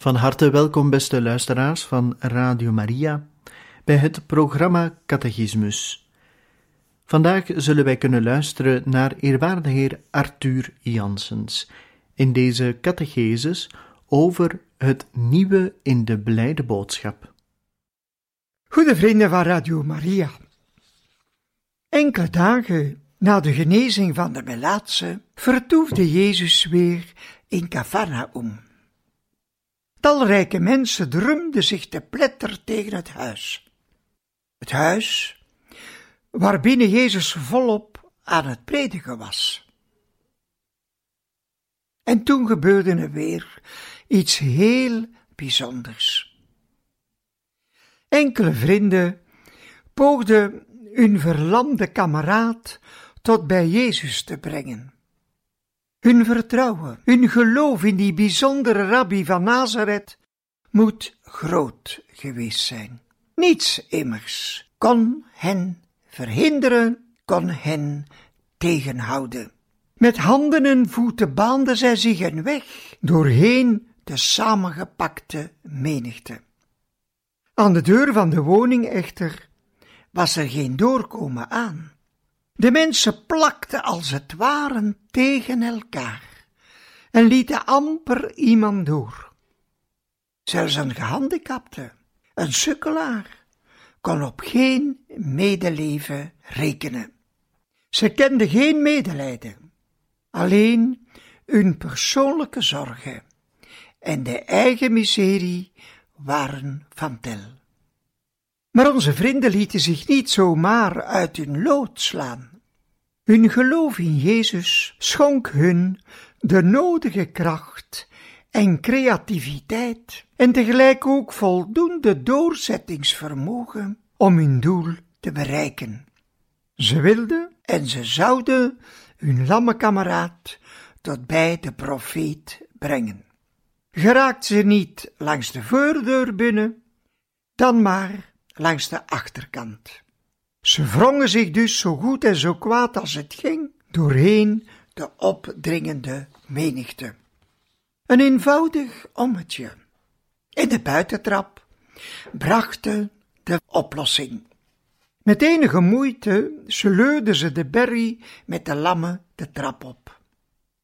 Van harte welkom, beste luisteraars van Radio Maria, bij het programma Catechismus. Vandaag zullen wij kunnen luisteren naar eerwaarde heer Arthur Janssens in deze catechesis over het nieuwe in de blijde boodschap. Goede vrienden van Radio Maria. Enkele dagen na de genezing van de Melaatse vertoefde Jezus weer in Cafarnaum. Talrijke mensen drumden zich te pletter tegen het huis. Het huis waarbinnen Jezus volop aan het prediken was. En toen gebeurde er weer iets heel bijzonders. Enkele vrienden poogden hun verlamde kameraad tot bij Jezus te brengen. Hun vertrouwen, hun geloof in die bijzondere rabbi van Nazareth moet groot geweest zijn. Niets immers kon hen verhinderen, kon hen tegenhouden. Met handen en voeten baanden zij zich een weg doorheen de samengepakte menigte. Aan de deur van de woning echter was er geen doorkomen aan. De mensen plakten als het ware tegen elkaar en lieten amper iemand door. Zelfs een gehandicapte, een sukkelaar, kon op geen medeleven rekenen. Ze kenden geen medelijden, alleen hun persoonlijke zorgen en de eigen miserie waren van tel. Maar onze vrienden lieten zich niet zomaar uit hun lood slaan. Hun geloof in Jezus schonk hun de nodige kracht en creativiteit en tegelijk ook voldoende doorzettingsvermogen om hun doel te bereiken. Ze wilden en ze zouden hun lamme kameraad tot bij de profeet brengen. Geraakt ze niet langs de voordeur binnen, dan maar langs de achterkant. Ze wrongen zich dus zo goed en zo kwaad als het ging doorheen de opdringende menigte. Een eenvoudig ommetje. In de buitentrap brachten de oplossing. Met enige moeite sleurden ze de berry met de lammen de trap op.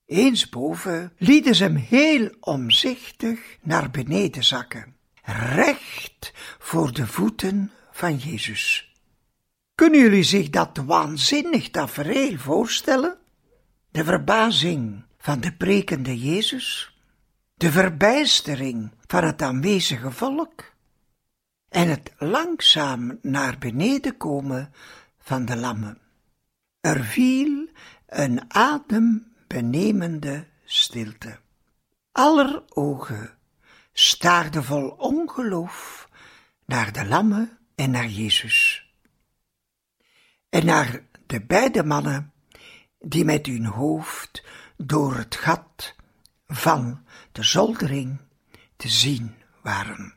Eens boven lieten ze hem heel omzichtig naar beneden zakken, recht voor de voeten van Jezus. Kunnen jullie zich dat waanzinnig tafereel voorstellen? De verbazing van de prekende Jezus, de verbijstering van het aanwezige volk en het langzaam naar beneden komen van de lammen. Er viel een adembenemende stilte. Aller ogen staarden vol ongeloof naar de lammen en naar Jezus en naar de beide mannen die met hun hoofd door het gat van de zoldering te zien waren.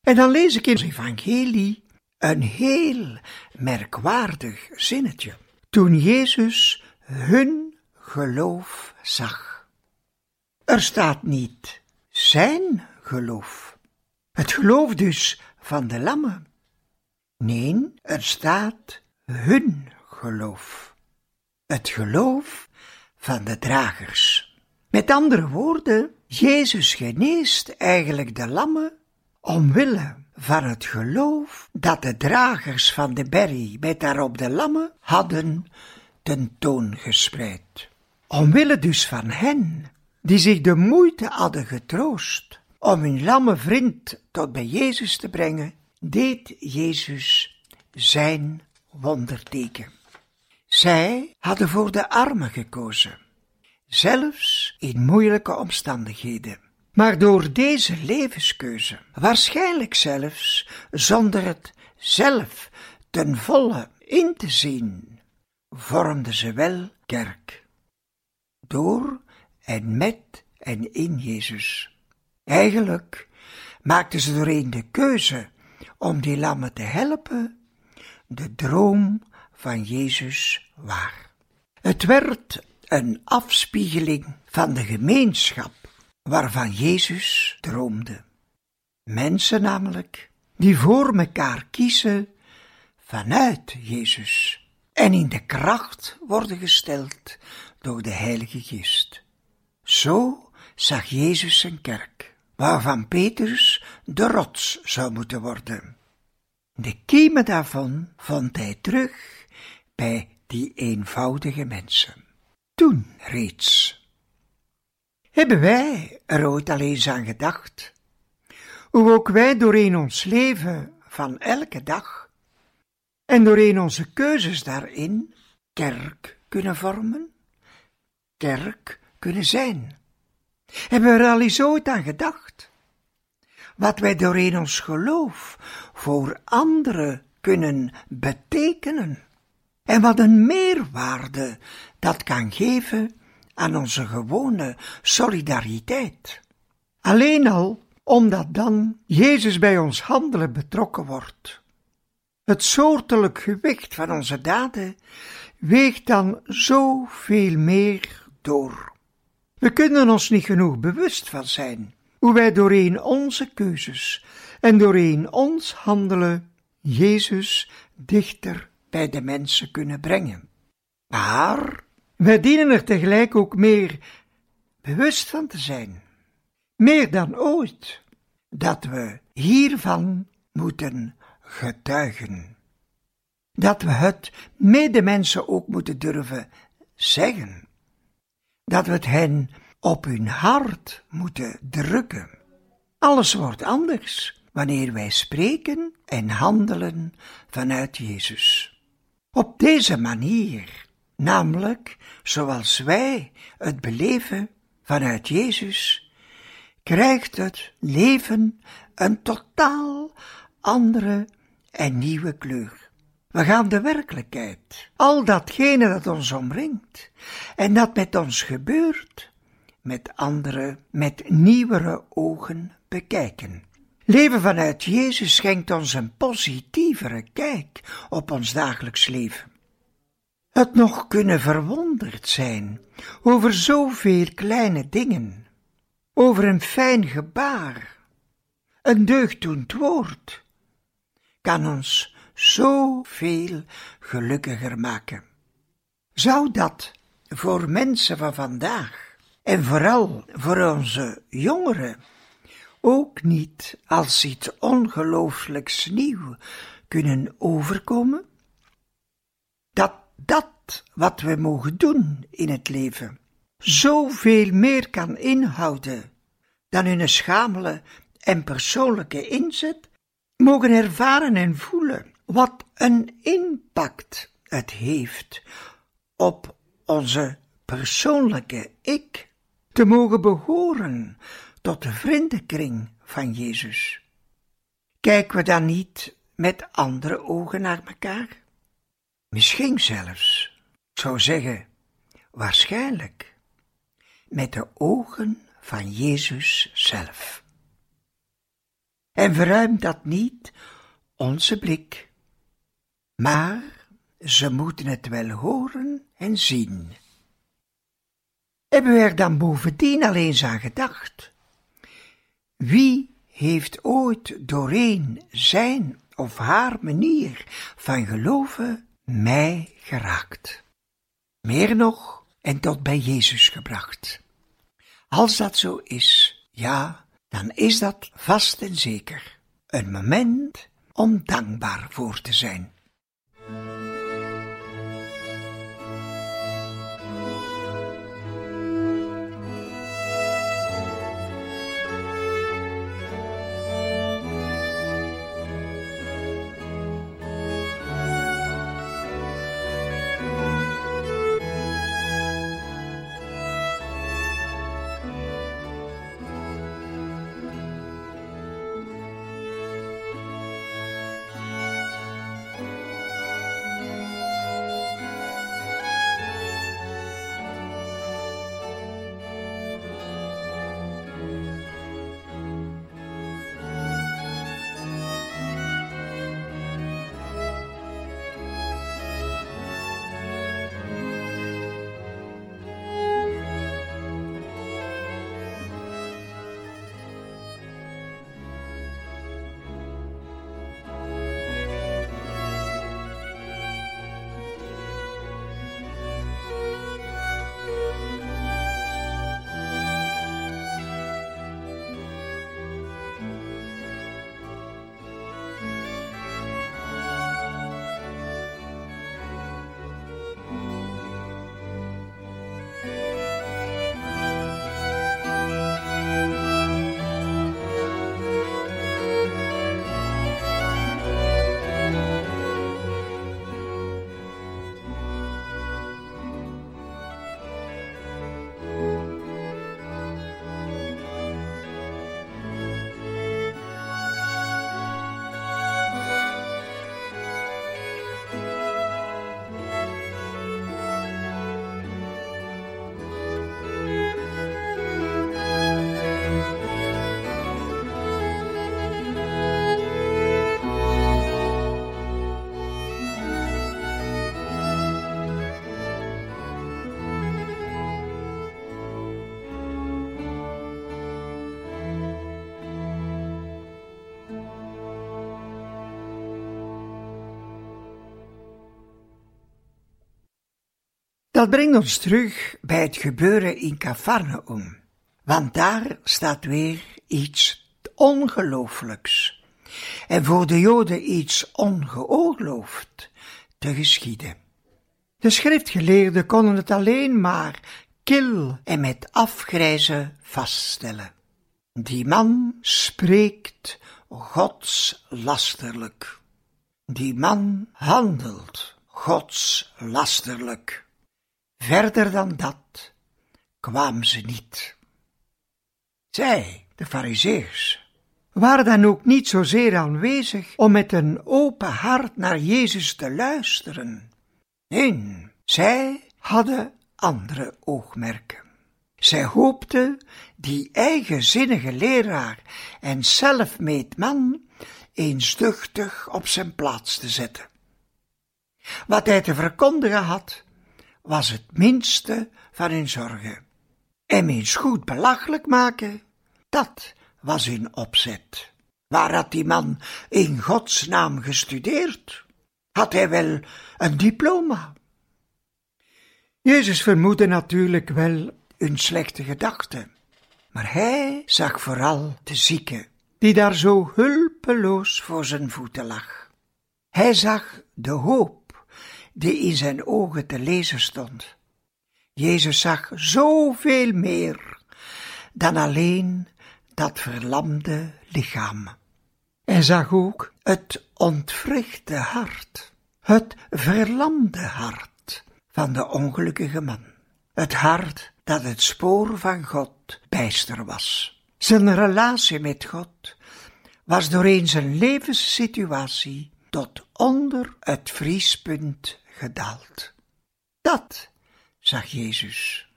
En dan lees ik in het evangelie een heel merkwaardig zinnetje. Toen Jezus hun geloof zag. Er staat niet zijn geloof. Het geloof dus van de lammen. Nee, er staat hun geloof. Het geloof van de dragers. Met andere woorden, Jezus geneest eigenlijk de lammen omwille van het geloof dat de dragers van de berry met daarop de lammen hadden tentoongespreid. Omwille dus van hen, die zich de moeite hadden getroost om hun lamme vriend tot bij Jezus te brengen, deed Jezus zijn wonderteken. Zij hadden voor de armen gekozen, zelfs in moeilijke omstandigheden. Maar door deze levenskeuze, waarschijnlijk zelfs zonder het zelf ten volle in te zien, vormden ze wel kerk. Door en met en in Jezus. Eigenlijk maakten ze doorheen de keuze om die lammen te helpen, de droom van Jezus waar. Het werd een afspiegeling van de gemeenschap waarvan Jezus droomde. Mensen namelijk die voor mekaar kiezen vanuit Jezus en in de kracht worden gesteld door de Heilige Geest. Zo zag Jezus zijn kerk, waarvan Petrus de rots zou moeten worden. De kiemen daarvan vond hij terug bij die eenvoudige mensen. Toen reeds hebben wij er ooit al eens aan gedacht? Hoe ook wij doorheen ons leven van elke dag en doorheen onze keuzes daarin kerk kunnen vormen, kerk kunnen zijn. Hebben we er al eens ooit aan gedacht? Wat wij doorheen ons geloof voor anderen kunnen betekenen en wat een meerwaarde dat kan geven aan onze gewone solidariteit. Alleen al omdat dan Jezus bij ons handelen betrokken wordt. Het soortelijk gewicht van onze daden weegt dan zoveel meer door. We kunnen ons niet genoeg bewust van zijn hoe wij doorheen onze keuzes en doorheen ons handelen Jezus dichter bij de mensen kunnen brengen. Maar wij dienen er tegelijk ook meer bewust van te zijn, meer dan ooit, dat we hiervan moeten getuigen. Dat we het medemensen ook moeten durven zeggen. Dat we het hen op hun hart moeten drukken. Alles wordt anders wanneer wij spreken en handelen vanuit Jezus. Op deze manier namelijk zoals wij het beleven vanuit Jezus, krijgt het leven een totaal andere en nieuwe kleur. We gaan de werkelijkheid, al datgene dat ons omringt en dat met ons gebeurt, met andere, met nieuwere ogen bekijken. Leven vanuit Jezus schenkt ons een positievere kijk op ons dagelijks leven het nog kunnen verwonderd zijn over zoveel kleine dingen, over een fijn gebaar, een deugddoend woord, kan ons zoveel gelukkiger maken. Zou dat voor mensen van vandaag en vooral voor onze jongeren ook niet als iets ongelooflijks nieuw kunnen overkomen? Dat dat wat we mogen doen in het leven zoveel meer kan inhouden dan hun schamele en persoonlijke inzet, mogen ervaren en voelen wat een impact het heeft op onze persoonlijke ik, te mogen behoren tot de vriendenkring van Jezus. Kijken we dan niet met andere ogen naar elkaar? Misschien zelfs, ik zou zeggen, waarschijnlijk, met de ogen van Jezus zelf. En verruimt dat niet onze blik, maar ze moeten het wel horen en zien. Hebben we er dan bovendien al eens aan gedacht? Wie heeft ooit doorheen zijn of haar manier van geloven mij geraakt. Meer nog en tot bij Jezus gebracht. Als dat zo is, ja, dan is dat vast en zeker een moment om dankbaar voor te zijn. Dat brengt ons terug bij het gebeuren in Cafarnaum, want daar staat weer iets ongelooflijks en voor de Joden iets ongeoorloofd te geschieden. De schriftgeleerden konden het alleen maar kil en met afgrijzen vaststellen. Die man spreekt godslasterlijk. Die man handelt godslasterlijk. Verder dan dat kwamen ze niet. Zij, de Farizeeërs, waren dan ook niet zozeer aanwezig om met een open hart naar Jezus te luisteren. Nee, zij hadden andere oogmerken. Zij hoopten die eigenzinnige leraar en zelfmeet man eens duchtig op zijn plaats te zetten. Wat hij te verkondigen had, was het minste van hun zorgen. En eens goed belachelijk maken, dat was hun opzet. Waar had die man in Gods naam gestudeerd? Had hij wel een diploma? Jezus vermoedde natuurlijk wel hun slechte gedachten, maar hij zag vooral de zieke, die daar zo hulpeloos voor zijn voeten lag. Hij zag de hoop die in zijn ogen te lezen stond. Jezus zag zoveel meer dan alleen dat verlamde lichaam. Hij zag ook het ontwrichte hart, het verlamde hart van de ongelukkige man. Het hart dat het spoor van God bijster was. Zijn relatie met God was doorheen zijn levenssituatie tot onder het vriespunt Dat zag Jezus.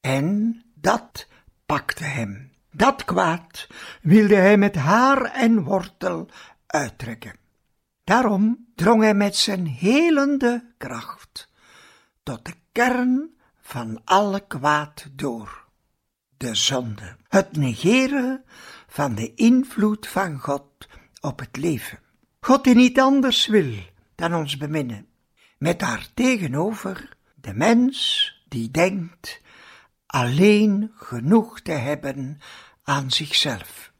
En dat pakte hem. Dat kwaad wilde hij met haar en wortel uittrekken. Daarom drong hij met zijn helende kracht tot de kern van alle kwaad door. De zonde, het negeren van de invloed van God op het leven. God die niet anders wil dan ons beminnen met daar tegenover de mens die denkt alleen genoeg te hebben aan zichzelf.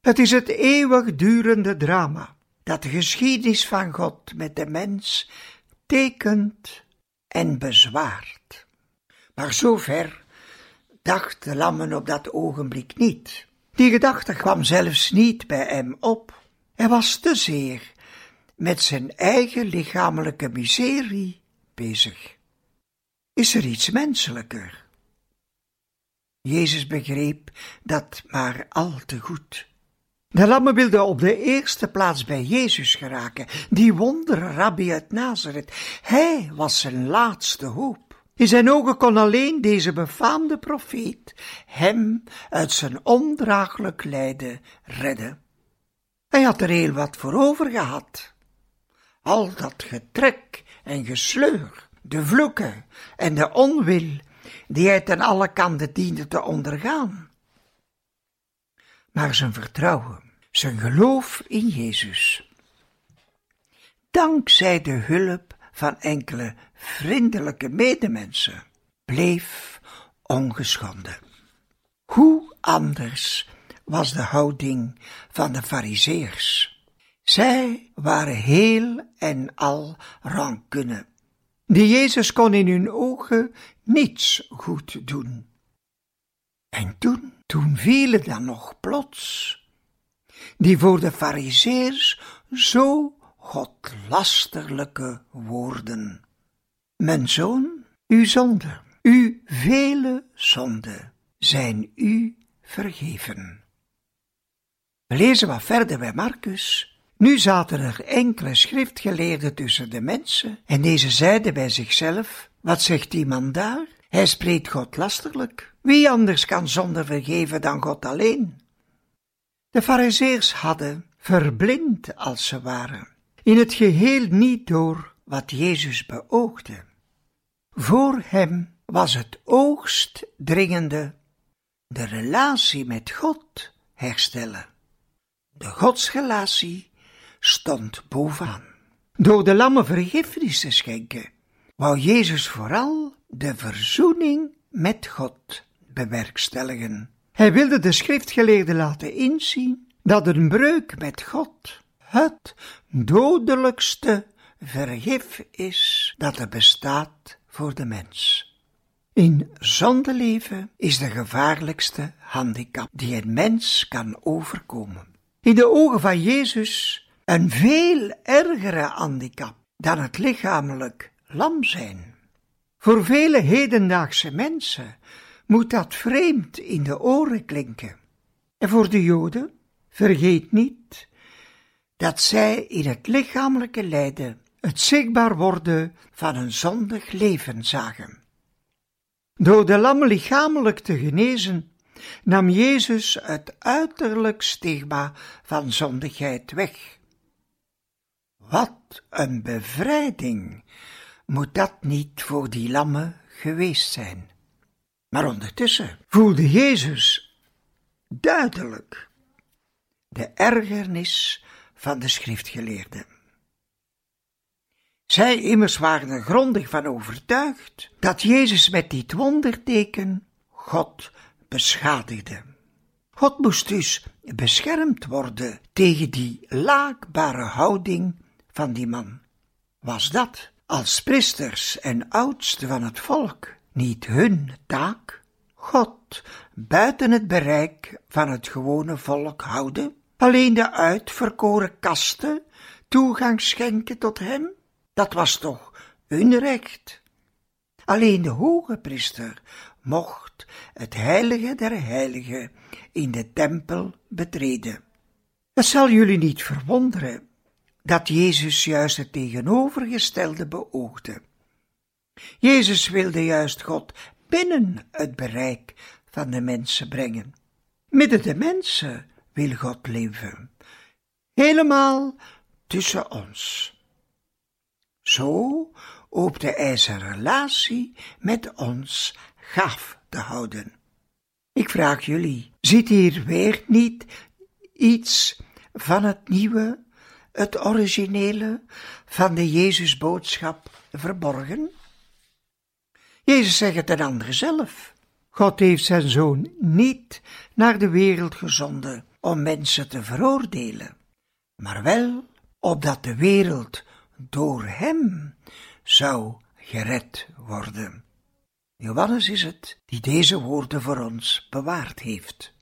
Het is het eeuwigdurende drama dat de geschiedenis van God met de mens tekent en bezwaart. Maar zover dacht de lammen op dat ogenblik niet. Die gedachte kwam zelfs niet bij hem op. Hij was te zeer met zijn eigen lichamelijke miserie bezig. Is er iets menselijker? Jezus begreep dat maar al te goed. De lammen wilden op de eerste plaats bij Jezus geraken, die rabbi uit Nazareth. Hij was zijn laatste hoop. In zijn ogen kon alleen deze befaamde profeet hem uit zijn ondraaglijk lijden redden. Hij had er heel wat voor over gehad. Al dat getrek en gesleur, de vloeken en de onwil die hij ten alle kanten diende te ondergaan. Maar zijn vertrouwen, zijn geloof in Jezus, dankzij de hulp van enkele vriendelijke medemensen, bleef ongeschonden. Hoe anders was de houding van de Fariseërs? Zij waren heel en al rancune. Die Jezus kon in hun ogen niets goed doen. En toen, toen vielen dan nog plots die voor de Fariseërs zo godlasterlijke woorden. Mijn zoon, uw zonde, uw vele zonde zijn u vergeven. We lezen wat verder bij Marcus nu zaten er enkele schriftgeleerden tussen de mensen, en deze zeiden bij zichzelf: Wat zegt die man daar? Hij spreekt God lasterlijk. Wie anders kan zonde vergeven dan God alleen? De Fariseërs hadden, verblind als ze waren, in het geheel niet door wat Jezus beoogde. Voor hem was het oogst dringende de relatie met God herstellen. De godsrelatie stond bovenaan. Door de lamme vergiffenis te schenken, wou Jezus vooral de verzoening met God bewerkstelligen. Hij wilde de schriftgeleerden laten inzien dat een breuk met God het dodelijkste vergif is dat er bestaat voor de mens. In zondeleven is de gevaarlijkste handicap die een mens kan overkomen. In de ogen van Jezus een veel ergere handicap dan het lichamelijk lam zijn. Voor vele hedendaagse mensen moet dat vreemd in de oren klinken. En voor de Joden, vergeet niet dat zij in het lichamelijke lijden het zichtbaar worden van een zondig leven zagen. Door de lam lichamelijk te genezen, nam Jezus het uiterlijk stigma van zondigheid weg. Wat een bevrijding moet dat niet voor die lammen geweest zijn. Maar ondertussen voelde Jezus duidelijk de ergernis van de schriftgeleerden. Zij immers waren er grondig van overtuigd dat Jezus met dit wonderteken God beschadigde. God moest dus beschermd worden tegen die laakbare houding van die man. Was dat, als priesters en oudsten van het volk, niet hun taak? God buiten het bereik van het gewone volk houden? Alleen de uitverkoren kasten toegang schenken tot hem? Dat was toch hun recht? Alleen de hoge priester mocht het heilige der heiligen in de tempel betreden. Het zal jullie niet verwonderen dat Jezus juist het tegenovergestelde beoogde. Jezus wilde juist God binnen het bereik van de mensen brengen. Midden de mensen wil God leven, helemaal tussen ons. Zo hoopte hij zijn relatie met ons gaaf te houden. Ik vraag jullie, zit hier weer niet iets van het nieuwe het originele van de Jezusboodschap verborgen? Jezus zegt het een ander zelf. God heeft zijn zoon niet naar de wereld gezonden om mensen te veroordelen, maar wel opdat de wereld door hem zou gered worden. Johannes is het die deze woorden voor ons bewaard heeft.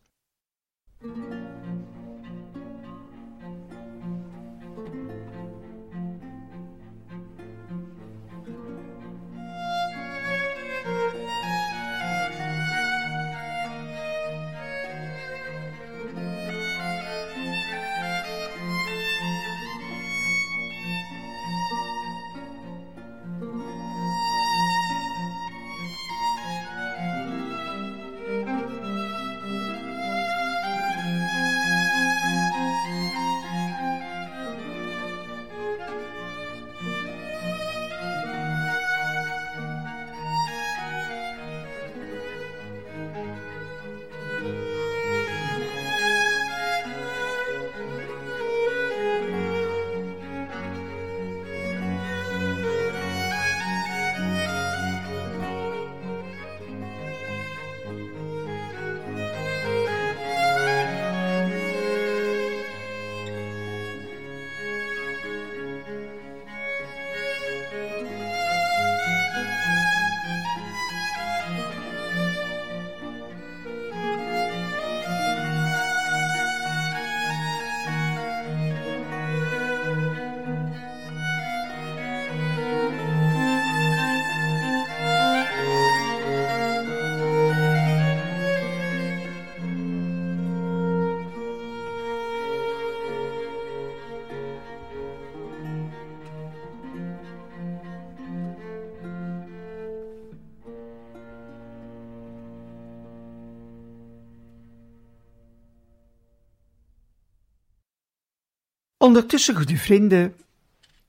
Ondertussen, goede vrienden,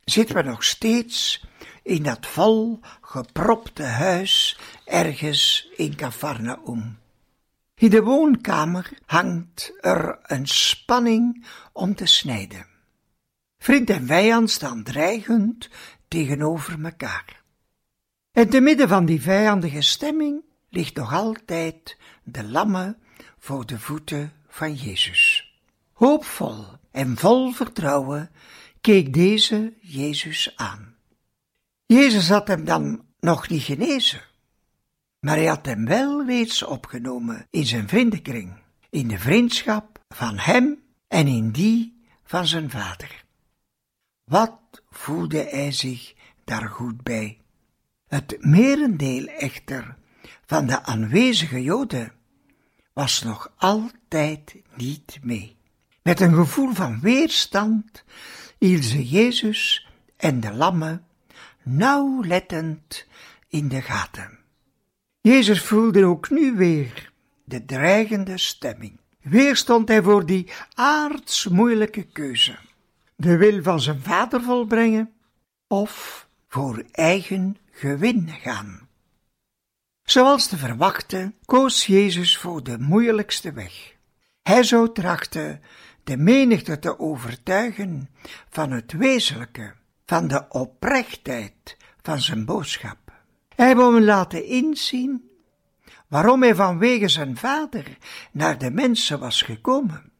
zitten we nog steeds in dat vol gepropte huis ergens in Cafarnaum. In de woonkamer hangt er een spanning om te snijden. Vriend en vijand staan dreigend tegenover elkaar. En te midden van die vijandige stemming ligt nog altijd de lamme voor de voeten van Jezus. Hoopvol en vol vertrouwen keek deze Jezus aan. Jezus had hem dan nog niet genezen, maar hij had hem wel reeds opgenomen in zijn vriendenkring, in de vriendschap van hem en in die van zijn vader. Wat voelde hij zich daar goed bij? Het merendeel echter van de aanwezige Joden was nog altijd niet mee. Met een gevoel van weerstand hield ze Jezus en de lammen nauwlettend in de gaten. Jezus voelde ook nu weer de dreigende stemming. Weer stond hij voor die aardsmoeilijke keuze. De wil van zijn vader volbrengen of voor eigen gewin gaan. Zoals te verwachten koos Jezus voor de moeilijkste weg. Hij zou trachten de menigte te overtuigen van het wezenlijke, van de oprechtheid van zijn boodschap. Hij wou hem laten inzien waarom hij vanwege zijn vader naar de mensen was gekomen.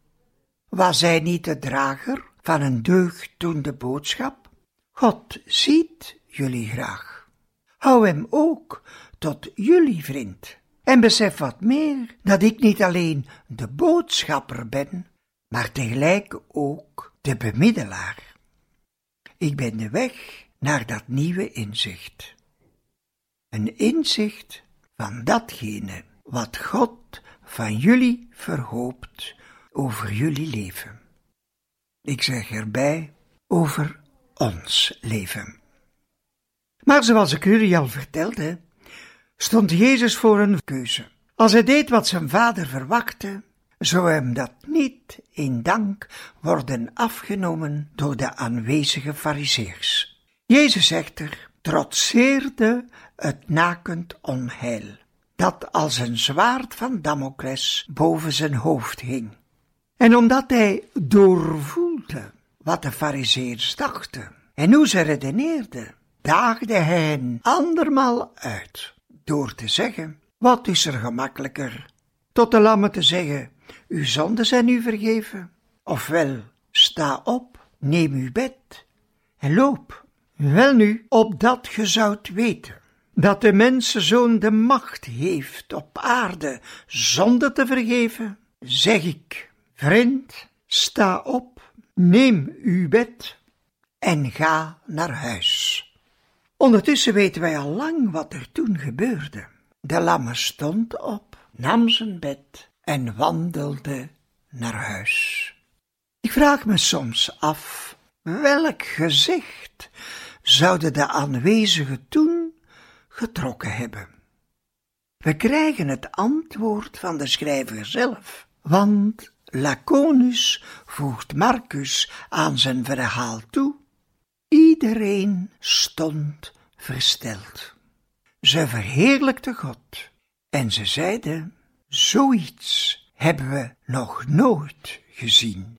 Was hij niet de drager van een deugddoende boodschap? God ziet jullie graag. Hou hem ook tot jullie vriend. En besef wat meer dat ik niet alleen de boodschapper ben, maar tegelijk ook de bemiddelaar. Ik ben de weg naar dat nieuwe inzicht. Een inzicht van datgene wat God van jullie verhoopt over jullie leven. Ik zeg erbij over ons leven. Maar zoals ik jullie al vertelde, stond Jezus voor een keuze. Als hij deed wat zijn vader verwachtte, zou hem dat niet in dank worden afgenomen door de aanwezige fariseers. Jezus echter trotseerde het nakend onheil, dat als een zwaard van Damocles boven zijn hoofd hing. En omdat hij doorvoelde wat de fariseers dachten en hoe ze redeneerden, daagde hij hen andermaal uit door te zeggen, Wat is er gemakkelijker? Tot de lammen te zeggen, uw zonden zijn u vergeven. Ofwel, sta op, neem uw bed en loop. Welnu, opdat ge zoudt weten dat de mensenzoon de macht heeft op aarde zonde te vergeven, zeg ik, vriend, sta op, neem uw bed en ga naar huis. Ondertussen weten wij al lang wat er toen gebeurde. De lamme stond op, nam zijn bed en wandelde naar huis. Ik vraag me soms af, welk gezicht zouden de aanwezigen toen getrokken hebben? We krijgen het antwoord van de schrijver zelf, want Laconus voegt Marcus aan zijn verhaal toe. Iedereen stond versteld. Ze verheerlijkte God en ze zeiden, zoiets hebben we nog nooit gezien.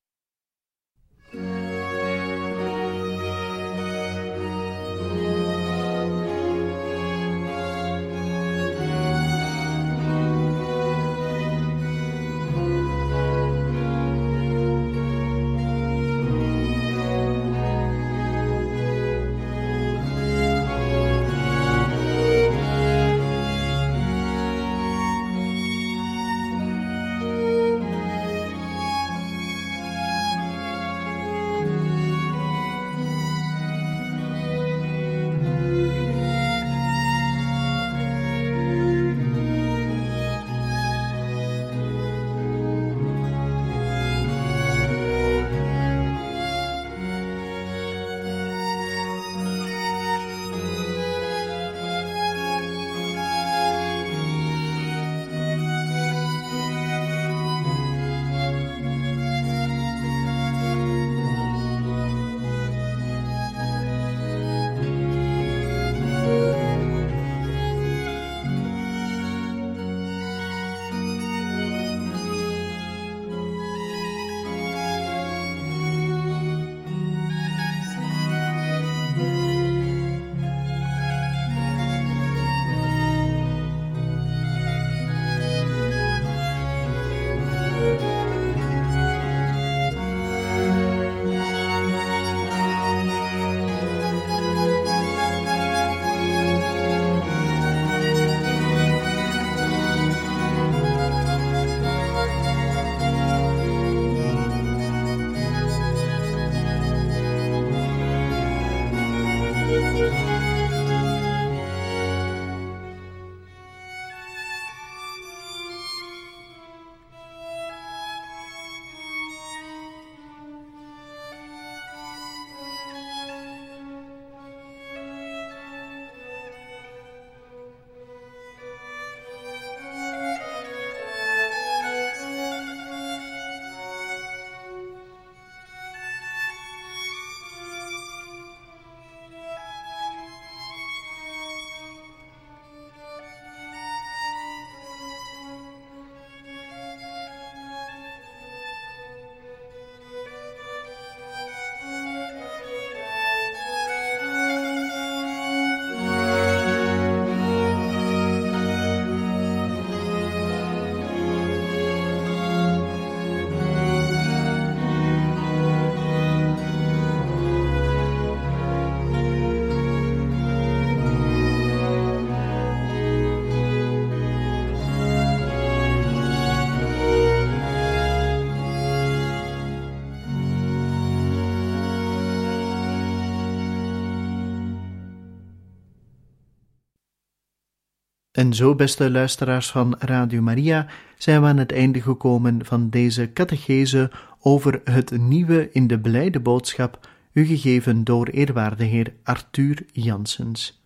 En zo, beste luisteraars van Radio Maria, zijn we aan het einde gekomen van deze catechese over het nieuwe in de blijde boodschap, u gegeven door eerwaarde heer Arthur Janssens.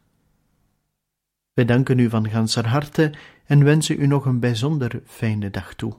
Wij danken u van ganser harte en wensen u nog een bijzonder fijne dag toe.